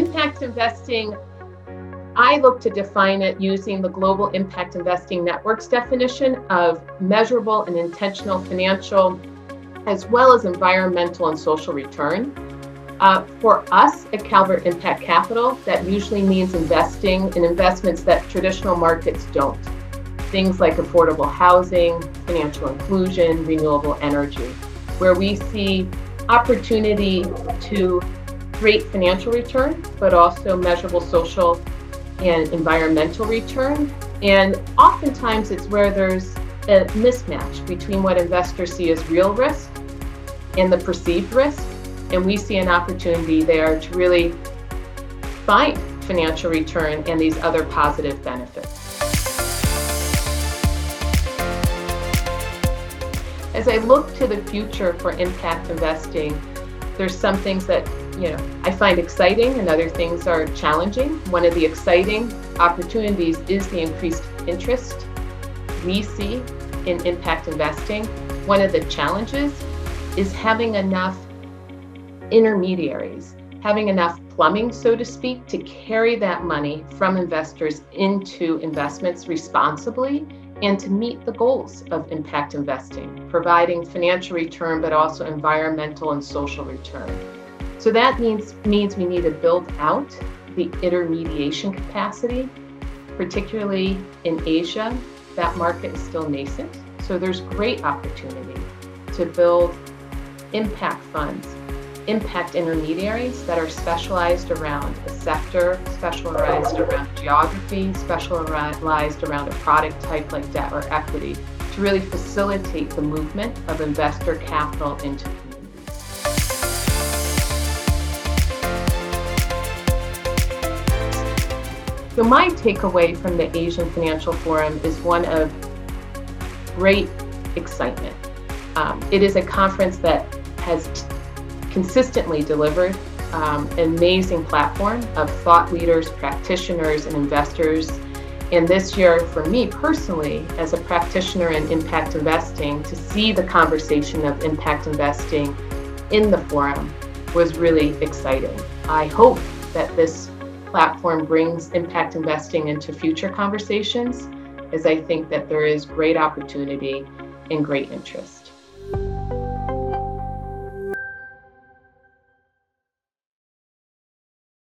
impact investing, I look to define it using the Global Impact Investing Network's definition of measurable and intentional financial, as well as environmental and social return. Uh, for us at Calvert Impact Capital, that usually means investing in investments that traditional markets don't. Things like affordable housing, financial inclusion, renewable energy, where we see opportunity to great financial return, but also measurable social and environmental return. And oftentimes it's where there's a mismatch between what investors see as real risk and the perceived risk. And we see an opportunity there to really find financial return and these other positive benefits. As I look to the future for impact investing, there's some things that you know I find exciting and other things are challenging. One of the exciting opportunities is the increased interest we see in impact investing. One of the challenges is having enough intermediaries, having enough plumbing, so to speak, to carry that money from investors into investments responsibly and to meet the goals of impact investing, providing financial return, but also environmental and social return. So that means, means we need to build out the intermediation capacity, particularly in Asia. That market is still nascent. So there's great opportunity to build impact funds impact intermediaries that are specialized around a sector, specialized around geography, specialized around a product type like debt or equity to really facilitate the movement of investor capital into So my takeaway from the Asian Financial Forum is one of great excitement. Um, it is a conference that has consistently delivered um, an amazing platform of thought leaders, practitioners, and investors. And this year, for me personally, as a practitioner in impact investing, to see the conversation of impact investing in the forum was really exciting. I hope that this platform brings impact investing into future conversations, as I think that there is great opportunity and great interest.